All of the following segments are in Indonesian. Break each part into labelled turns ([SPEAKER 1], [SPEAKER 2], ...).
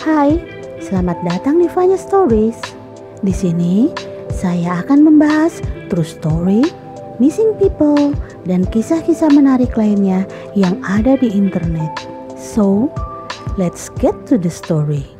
[SPEAKER 1] Hai, selamat datang di Vanya Stories. Di sini saya akan membahas true story, missing people, dan kisah-kisah menarik lainnya yang ada di internet. So, let's get to the story.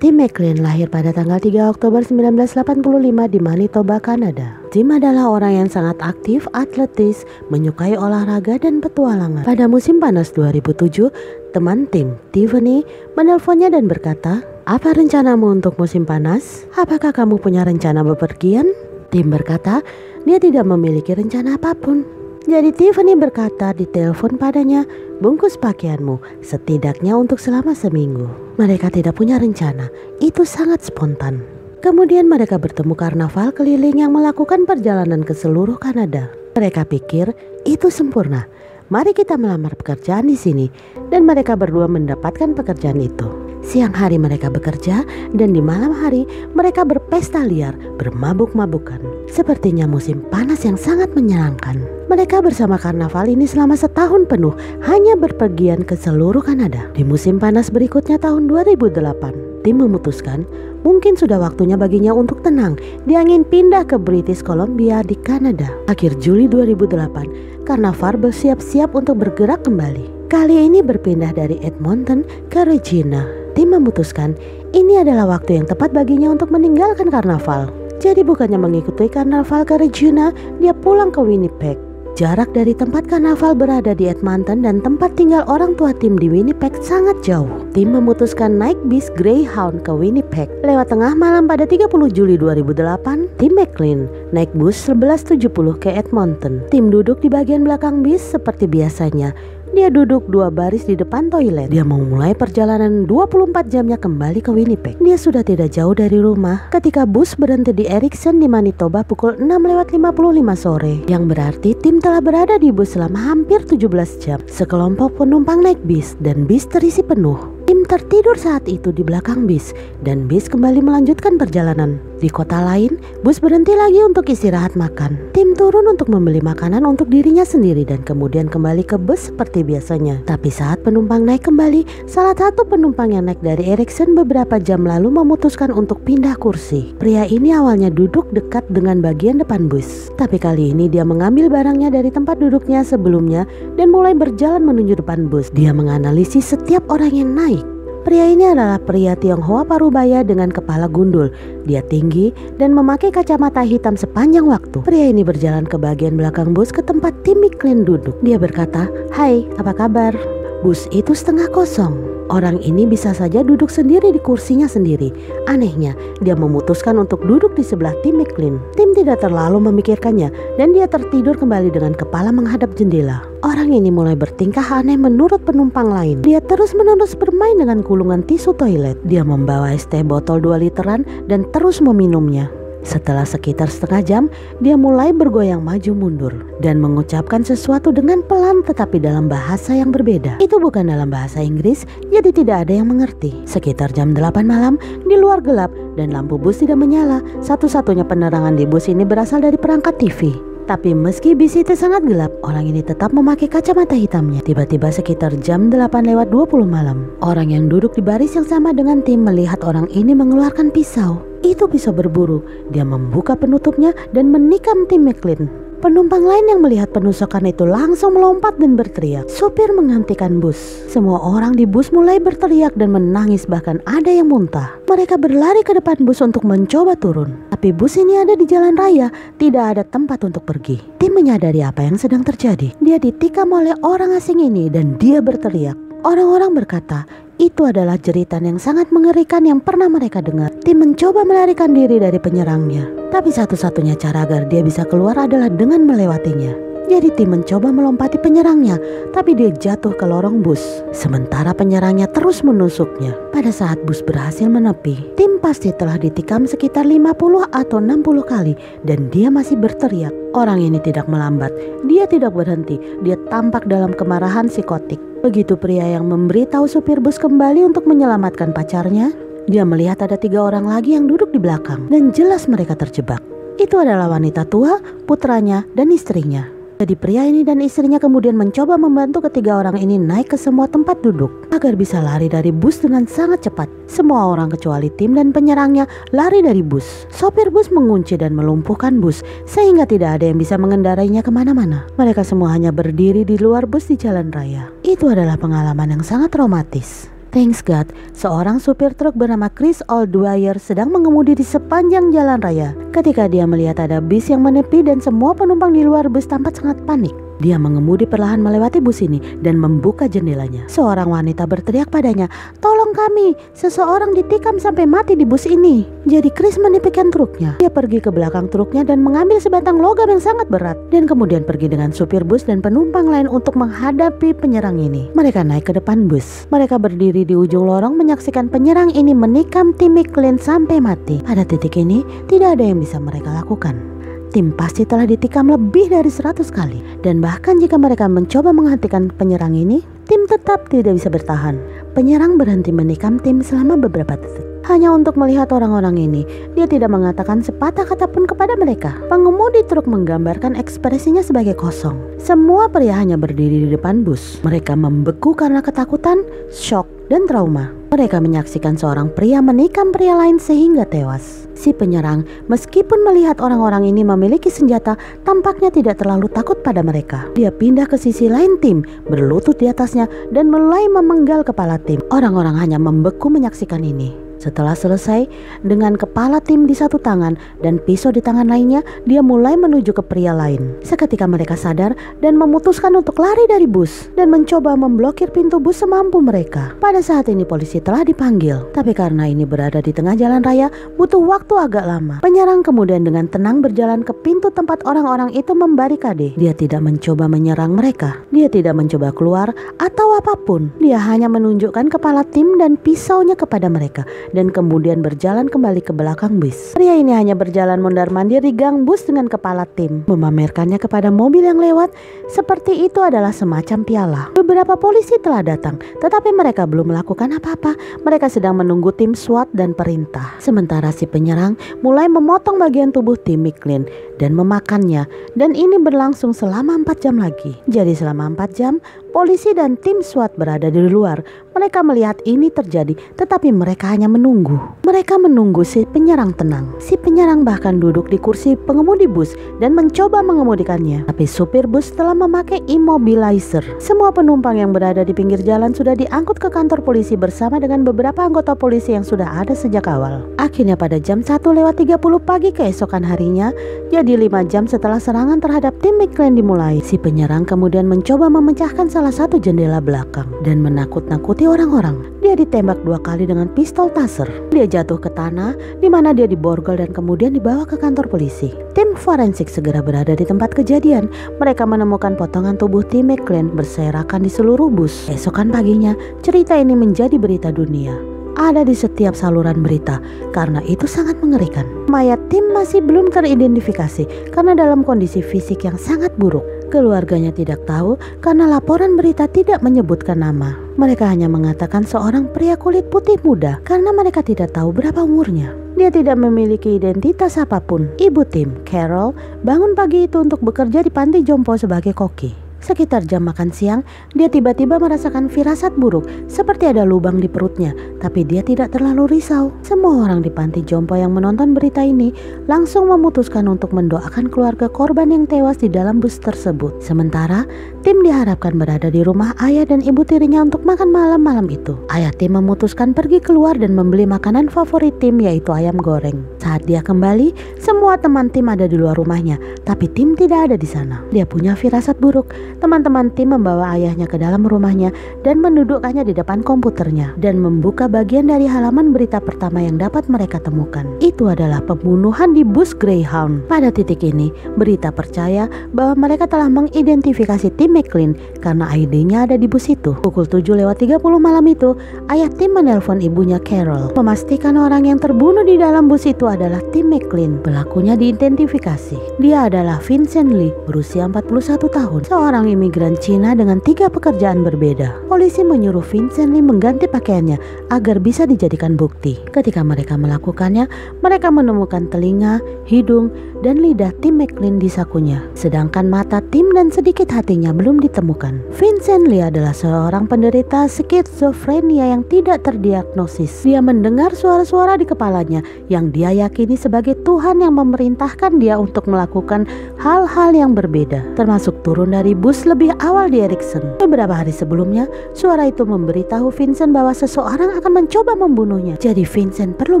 [SPEAKER 1] Tim McLean lahir pada tanggal 3 Oktober 1985 di Manitoba, Kanada. Tim adalah orang yang sangat aktif, atletis, menyukai olahraga dan petualangan. Pada musim panas 2007, teman Tim, Tiffany, menelponnya dan berkata, "Apa rencanamu untuk musim panas? Apakah kamu punya rencana bepergian?" Tim berkata, dia tidak memiliki rencana apa pun. Jadi Tiffany berkata di telepon padanya, bungkus pakaianmu setidaknya untuk selama seminggu. Mereka tidak punya rencana, itu sangat spontan. Kemudian mereka bertemu karnaval keliling yang melakukan perjalanan ke seluruh Kanada. Mereka pikir itu sempurna. Mari kita melamar pekerjaan di sini dan mereka berdua mendapatkan pekerjaan itu. Siang hari mereka bekerja dan di malam hari mereka berpesta liar, bermabuk-mabukan. Sepertinya musim panas yang sangat menyenangkan. Mereka bersama karnaval ini selama setahun penuh hanya berpergian ke seluruh Kanada. Di musim panas berikutnya tahun 2008, tim memutuskan mungkin sudah waktunya baginya untuk tenang. Dia ingin pindah ke British Columbia di Kanada. Akhir Juli 2008, karnaval bersiap-siap untuk bergerak kembali. Kali ini berpindah dari Edmonton ke Regina. Tim memutuskan ini adalah waktu yang tepat baginya untuk meninggalkan karnaval. Jadi bukannya mengikuti karnaval ke Regina, dia pulang ke Winnipeg. Jarak dari tempat karnaval berada di Edmonton dan tempat tinggal orang tua tim di Winnipeg sangat jauh. Tim memutuskan naik bis Greyhound ke Winnipeg. Lewat tengah malam pada 30 Juli 2008, tim McLean naik bus 1170 ke Edmonton. Tim duduk di bagian belakang bis seperti biasanya. Dia duduk dua baris di depan toilet. Dia mau mulai perjalanan 24 jamnya kembali ke Winnipeg. Dia sudah tidak jauh dari rumah ketika bus berhenti di Erickson di Manitoba pukul 6 lewat 55 sore. Yang berarti tim telah berada di bus selama hampir 17 jam. Sekelompok penumpang naik bis dan bis terisi penuh. Tim tertidur saat itu di belakang bis dan bis kembali melanjutkan perjalanan. Di kota lain, bus berhenti lagi untuk istirahat makan. Tim turun untuk membeli makanan untuk dirinya sendiri dan kemudian kembali ke bus seperti biasanya. Tapi saat penumpang naik kembali, salah satu penumpang yang naik dari Erickson beberapa jam lalu memutuskan untuk pindah kursi. Pria ini awalnya duduk dekat dengan bagian depan bus. Tapi kali ini dia mengambil barangnya dari tempat duduknya sebelumnya dan mulai berjalan menuju depan bus. Dia menganalisis setiap orang yang naik. Pria ini adalah pria Tionghoa parubaya dengan kepala gundul. Dia tinggi dan memakai kacamata hitam sepanjang waktu. Pria ini berjalan ke bagian belakang bus ke tempat Tim McLean duduk. Dia berkata, Hai, apa kabar? Bus itu setengah kosong. Orang ini bisa saja duduk sendiri di kursinya sendiri. Anehnya, dia memutuskan untuk duduk di sebelah Tim McLean. Tim tidak terlalu memikirkannya dan dia tertidur kembali dengan kepala menghadap jendela. Orang ini mulai bertingkah aneh menurut penumpang lain. Dia terus-menerus bermain dengan gulungan tisu toilet. Dia membawa es teh botol 2 literan dan terus meminumnya. Setelah sekitar setengah jam, dia mulai bergoyang maju mundur dan mengucapkan sesuatu dengan pelan tetapi dalam bahasa yang berbeda. Itu bukan dalam bahasa Inggris, jadi tidak ada yang mengerti. Sekitar jam 8 malam, di luar gelap dan lampu bus tidak menyala. Satu-satunya penerangan di bus ini berasal dari perangkat TV. Tapi meski bis itu sangat gelap, orang ini tetap memakai kacamata hitamnya. Tiba-tiba sekitar jam 8 lewat 20 malam, orang yang duduk di baris yang sama dengan tim melihat orang ini mengeluarkan pisau. Itu pisau berburu. Dia membuka penutupnya dan menikam tim McLean. Penumpang lain yang melihat penusukan itu langsung melompat dan berteriak. Supir menghentikan bus. Semua orang di bus mulai berteriak dan menangis bahkan ada yang muntah. Mereka berlari ke depan bus untuk mencoba turun. Tapi bus ini ada di jalan raya, tidak ada tempat untuk pergi. Tim menyadari apa yang sedang terjadi. Dia ditikam oleh orang asing ini dan dia berteriak. Orang-orang berkata, itu adalah jeritan yang sangat mengerikan yang pernah mereka dengar. Tim mencoba melarikan diri dari penyerangnya. Tapi satu-satunya cara agar dia bisa keluar adalah dengan melewatinya. Jadi tim mencoba melompati penyerangnya, tapi dia jatuh ke lorong bus. Sementara penyerangnya terus menusuknya. Pada saat bus berhasil menepi, tim pasti telah ditikam sekitar 50 atau 60 kali dan dia masih berteriak. Orang ini tidak melambat, dia tidak berhenti, dia tampak dalam kemarahan psikotik. Begitu pria yang memberitahu supir bus kembali untuk menyelamatkan pacarnya, dia melihat ada tiga orang lagi yang duduk di belakang dan jelas mereka terjebak. Itu adalah wanita tua, putranya, dan istrinya. Jadi pria ini dan istrinya kemudian mencoba membantu ketiga orang ini naik ke semua tempat duduk agar bisa lari dari bus dengan sangat cepat. Semua orang kecuali tim dan penyerangnya lari dari bus. Sopir bus mengunci dan melumpuhkan bus sehingga tidak ada yang bisa mengendarainya ke mana-mana. Mereka semua hanya berdiri di luar bus di jalan raya. Itu adalah pengalaman yang sangat traumatis. Thanks God, seorang supir truk bernama Chris Oldwyer sedang mengemudi di sepanjang jalan raya. Ketika dia melihat ada bis yang menepi dan semua penumpang di luar bus tampak sangat panik. Dia mengemudi perlahan melewati bus ini dan membuka jendelanya. Seorang wanita berteriak padanya, "Tolong kami, seseorang ditikam sampai mati di bus ini." Jadi Chris menipikan truknya. Dia pergi ke belakang truknya dan mengambil sebatang logam yang sangat berat dan kemudian pergi dengan supir bus dan penumpang lain untuk menghadapi penyerang ini. Mereka naik ke depan bus. Mereka berdiri di ujung lorong menyaksikan penyerang ini menikam Timmy Clint sampai mati. Pada titik ini, tidak ada yang bisa mereka lakukan tim pasti telah ditikam lebih dari 100 kali. Dan bahkan jika mereka mencoba menghentikan penyerang ini, tim tetap tidak bisa bertahan. Penyerang berhenti menikam tim selama beberapa detik. Hanya untuk melihat orang-orang ini, dia tidak mengatakan sepatah kata pun kepada mereka. Pengemudi truk menggambarkan ekspresinya sebagai kosong. Semua pria hanya berdiri di depan bus. Mereka membeku karena ketakutan, shock, dan trauma. Mereka menyaksikan seorang pria menikam pria lain sehingga tewas. Si penyerang, meskipun melihat orang-orang ini memiliki senjata, tampaknya tidak terlalu takut pada mereka. Dia pindah ke sisi lain tim, berlutut di atasnya, dan mulai memenggal kepala tim. Orang-orang hanya membeku menyaksikan ini. Setelah selesai, dengan kepala tim di satu tangan dan pisau di tangan lainnya, dia mulai menuju ke pria lain. Seketika mereka sadar dan memutuskan untuk lari dari bus dan mencoba memblokir pintu bus semampu mereka. Pada saat ini polisi telah dipanggil, tapi karena ini berada di tengah jalan raya, butuh waktu agak lama. Penyerang kemudian dengan tenang berjalan ke pintu tempat orang-orang itu membarikade. Dia tidak mencoba menyerang mereka. Dia tidak mencoba keluar atau apa pun. Dia hanya menunjukkan kepala tim dan pisaunya kepada mereka dan kemudian berjalan kembali ke belakang bus. Pria ini hanya berjalan mondar-mandir di gang bus dengan kepala tim, memamerkannya kepada mobil yang lewat seperti itu adalah semacam piala. Beberapa polisi telah datang, tetapi mereka belum melakukan apa-apa. Mereka sedang menunggu tim SWAT dan perintah. Sementara si penyerang mulai memotong bagian tubuh tim Miklin dan memakannya dan ini berlangsung selama 4 jam lagi. Jadi selama 4 jam, polisi dan tim SWAT berada di luar. Mereka melihat ini terjadi, tetapi mereka hanya menunggu. Mereka menunggu si penyerang tenang. Si penyerang bahkan duduk di kursi pengemudi bus dan mencoba mengemudikannya. Tapi supir bus telah memakai immobilizer. Semua penumpang yang berada di pinggir jalan sudah diangkut ke kantor polisi bersama dengan beberapa anggota polisi yang sudah ada sejak awal. Akhirnya pada jam 1 lewat 30 pagi keesokan harinya, jadi 5 jam setelah serangan terhadap tim McLean dimulai, si penyerang kemudian mencoba memecahkan salah satu jendela belakang dan menakut-nakuti orang-orang. Dia ditembak dua kali dengan pistol taser. Dia jatuh ke tanah di mana dia diborgol dan kemudian dibawa ke kantor polisi. Tim forensik segera berada di tempat kejadian. Mereka menemukan potongan tubuh Tim McLean berserakan di seluruh bus. Esokan paginya, cerita ini menjadi berita dunia ada di setiap saluran berita karena itu sangat mengerikan. Mayat Tim masih belum teridentifikasi karena dalam kondisi fisik yang sangat buruk. Keluarganya tidak tahu karena laporan berita tidak menyebutkan nama. Mereka hanya mengatakan seorang pria kulit putih muda karena mereka tidak tahu berapa umurnya. Dia tidak memiliki identitas apa pun. Ibu Tim, Carol, bangun pagi itu untuk bekerja di panti jompo sebagai koki. Sekitar jam makan siang, dia tiba-tiba merasakan firasat buruk, seperti ada lubang di perutnya, tapi dia tidak terlalu risau. Semua orang di panti jompo yang menonton berita ini langsung memutuskan untuk mendoakan keluarga korban yang tewas di dalam bus tersebut. Sementara, tim diharapkan berada di rumah ayah dan ibu tirinya untuk makan malam malam itu. Ayah tim memutuskan pergi keluar dan membeli makanan favorit tim yaitu ayam goreng. Saat dia kembali, semua teman tim ada di luar rumahnya, tapi tim tidak ada di sana. Dia punya firasat buruk Teman-teman tim membawa ayahnya ke dalam rumahnya dan mendudukkannya di depan komputernya dan membuka bagian dari halaman berita pertama yang dapat mereka temukan. Itu adalah pembunuhan di bus Greyhound. Pada titik ini, berita percaya bahwa mereka telah mengidentifikasi tim McLean karena ID-nya ada di bus itu. Pukul 7 lewat 30 malam itu, ayah tim menelpon ibunya Carol, memastikan orang yang terbunuh di dalam bus itu adalah tim McLean. Pelakunya diidentifikasi. Dia adalah Vincent Lee, berusia 41 tahun, seorang imigran Cina dengan tiga pekerjaan berbeda. Polisi menyuruh Vincent Lee mengganti pakaiannya agar bisa dijadikan bukti. Ketika mereka melakukannya, mereka menemukan telinga, hidung, dan lidah Tim McLean di sakunya. Sedangkan mata Tim dan sedikit hatinya belum ditemukan. Vincent Lee adalah seorang penderita skizofrenia yang tidak terdiagnosis. Dia mendengar suara-suara di kepalanya yang dia yakini sebagai Tuhan yang memerintahkan dia untuk melakukan hal-hal yang berbeda, termasuk turun dari bus lebih awal di Erikson. Beberapa hari sebelumnya, suara itu memberitahu Vincent bahwa seseorang akan mencoba membunuhnya. Jadi Vincent perlu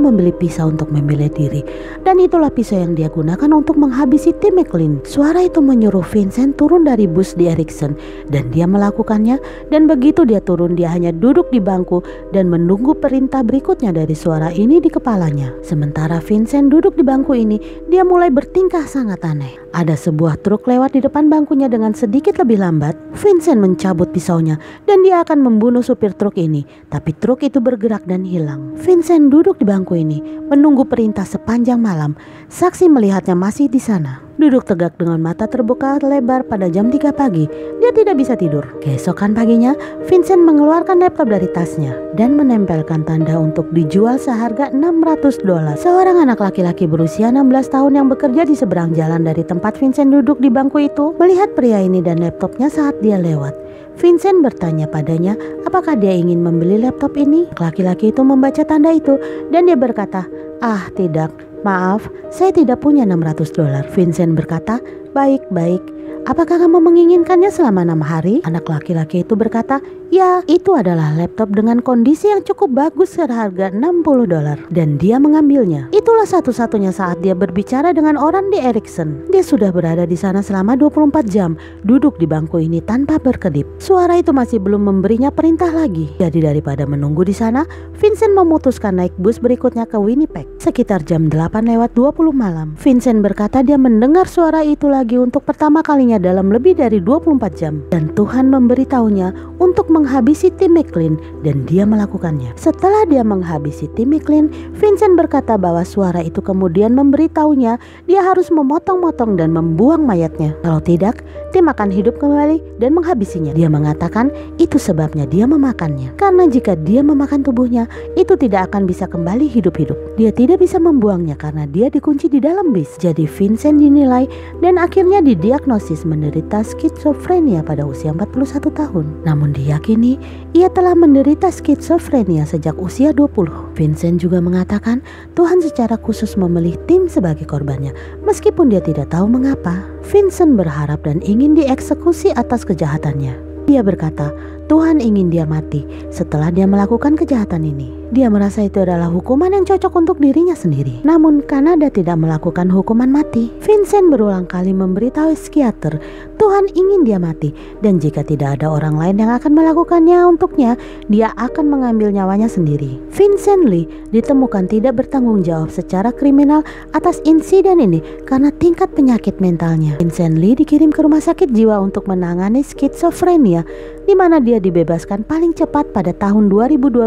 [SPEAKER 1] membeli pisau untuk membela diri. Dan itulah pisau yang dia gunakan untuk menghabisi Tim McLean. Suara itu menyuruh Vincent turun dari bus di Erikson dan dia melakukannya dan begitu dia turun dia hanya duduk di bangku dan menunggu perintah berikutnya dari suara ini di kepalanya. Sementara Vincent duduk di bangku ini, dia mulai bertingkah sangat aneh. Ada sebuah truk lewat di depan bangkunya dengan sedikit lebih lambat. Vincent mencabut pisaunya dan dia akan membunuh supir truk ini. Tapi truk itu bergerak dan hilang. Vincent duduk di bangku ini menunggu perintah sepanjang malam. Saksi melihatnya masih di sana. Duduk tegak dengan mata terbuka lebar pada jam 3 pagi. Dia tidak bisa tidur. Keesokan paginya, Vincent mengeluarkan laptop dari tasnya dan menempelkan tanda untuk dijual seharga 600 dolar. Seorang anak laki-laki berusia 16 tahun yang bekerja di seberang jalan dari tempat Vincent duduk di bangku itu melihat pria ini dan laptopnya saat dia lewat. Vincent bertanya padanya apakah dia ingin membeli laptop ini. Laki-laki itu membaca tanda itu dan dia berkata, "Ah, tidak. Maaf, saya tidak punya 600 dolar." Vincent berkata, "Baik, baik. Apakah kamu menginginkannya selama enam hari? Anak laki-laki itu berkata, ya itu adalah laptop dengan kondisi yang cukup bagus seharga 60 dolar. Dan dia mengambilnya. Itulah satu-satunya saat dia berbicara dengan orang di Ericsson. Dia sudah berada di sana selama 24 jam, duduk di bangku ini tanpa berkedip. Suara itu masih belum memberinya perintah lagi. Jadi daripada menunggu di sana, Vincent memutuskan naik bus berikutnya ke Winnipeg. Sekitar jam 8 lewat 20 malam. Vincent berkata dia mendengar suara itu lagi untuk pertama kalinya dalam lebih dari 24 jam dan Tuhan memberitahunya untuk menghabisi Tim McLean dan dia melakukannya. Setelah dia menghabisi Tim McLean, Vincent berkata bahwa suara itu kemudian memberitahunya dia harus memotong-motong dan membuang mayatnya. Kalau tidak, Tim akan hidup kembali dan menghabisinya. Dia mengatakan itu sebabnya dia memakannya. Karena jika dia memakan tubuhnya, itu tidak akan bisa kembali hidup-hidup. Dia tidak bisa membuangnya karena dia dikunci di dalam bis. Jadi Vincent dinilai dan akhirnya didiagnosis menderita skizofrenia pada usia 41 tahun. Namun diyakini ia telah menderita skizofrenia sejak usia 20. Vincent juga mengatakan Tuhan secara khusus memilih tim sebagai korbannya meskipun dia tidak tahu mengapa. Vincent berharap dan ingin dieksekusi atas kejahatannya. Dia berkata, Tuhan ingin dia mati setelah dia melakukan kejahatan ini. Dia merasa itu adalah hukuman yang cocok untuk dirinya sendiri. Namun Kanada tidak melakukan hukuman mati. Vincent berulang kali memberitahu psikiater Tuhan ingin dia mati dan jika tidak ada orang lain yang akan melakukannya untuknya, dia akan mengambil nyawanya sendiri. Vincent Lee ditemukan tidak bertanggung jawab secara kriminal atas insiden ini karena tingkat penyakit mentalnya. Vincent Lee dikirim ke rumah sakit jiwa untuk menangani skizofrenia di mana dia dibebaskan paling cepat pada tahun 2012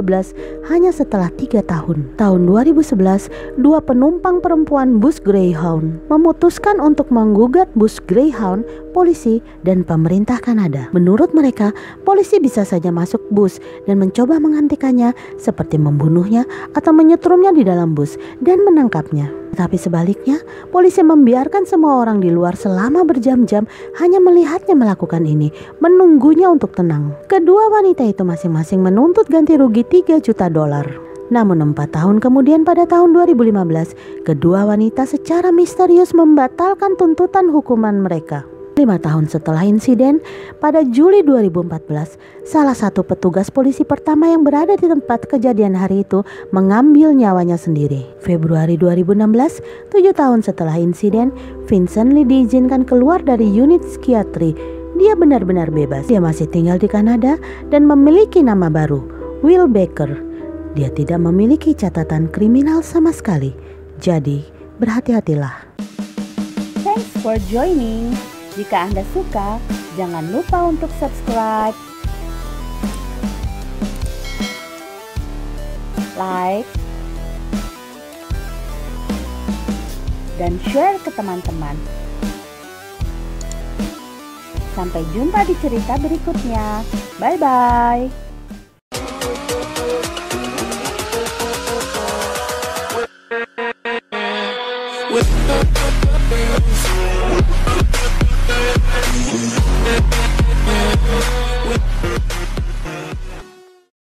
[SPEAKER 1] hanya setelah tiga tahun. Tahun 2011, dua penumpang perempuan bus Greyhound memutuskan untuk menggugat bus Greyhound, polisi, dan pemerintah Kanada. Menurut mereka, polisi bisa saja masuk bus dan mencoba menghentikannya seperti membunuhnya atau menyetrumnya di dalam bus dan menangkapnya. Tetapi sebaliknya, polisi membiarkan semua orang di luar selama berjam-jam hanya melihatnya melakukan ini, menunggunya untuk tenang. Kedua wanita itu masing-masing menuntut ganti rugi 3 juta dolar. Namun empat tahun kemudian pada tahun 2015, kedua wanita secara misterius membatalkan tuntutan hukuman mereka. Lima tahun setelah insiden, pada Juli 2014, salah satu petugas polisi pertama yang berada di tempat kejadian hari itu mengambil nyawanya sendiri. Februari 2016, tujuh tahun setelah insiden, Vincent Lee diizinkan keluar dari unit psikiatri. Dia benar-benar bebas. Dia masih tinggal di Kanada dan memiliki nama baru, Will Baker. Dia tidak memiliki catatan kriminal sama sekali. Jadi, berhati-hatilah.
[SPEAKER 2] Thanks for joining. Jika Anda suka, jangan lupa untuk subscribe, like, dan share ke teman-teman. Sampai jumpa di cerita berikutnya. Bye bye.